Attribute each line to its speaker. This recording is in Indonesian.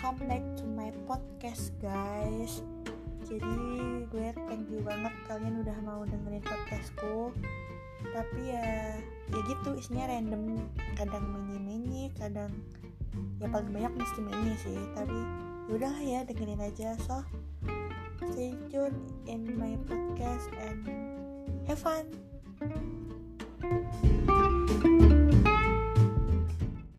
Speaker 1: welcome back to my podcast guys. Jadi gue thank you banget kalian udah mau dengerin podcastku. Tapi ya, ya gitu isinya random. Kadang menyi-menyi, kadang ya paling banyak mesti menyi sih. Tapi yaudah ya dengerin aja. So, stay tune in my podcast and have fun!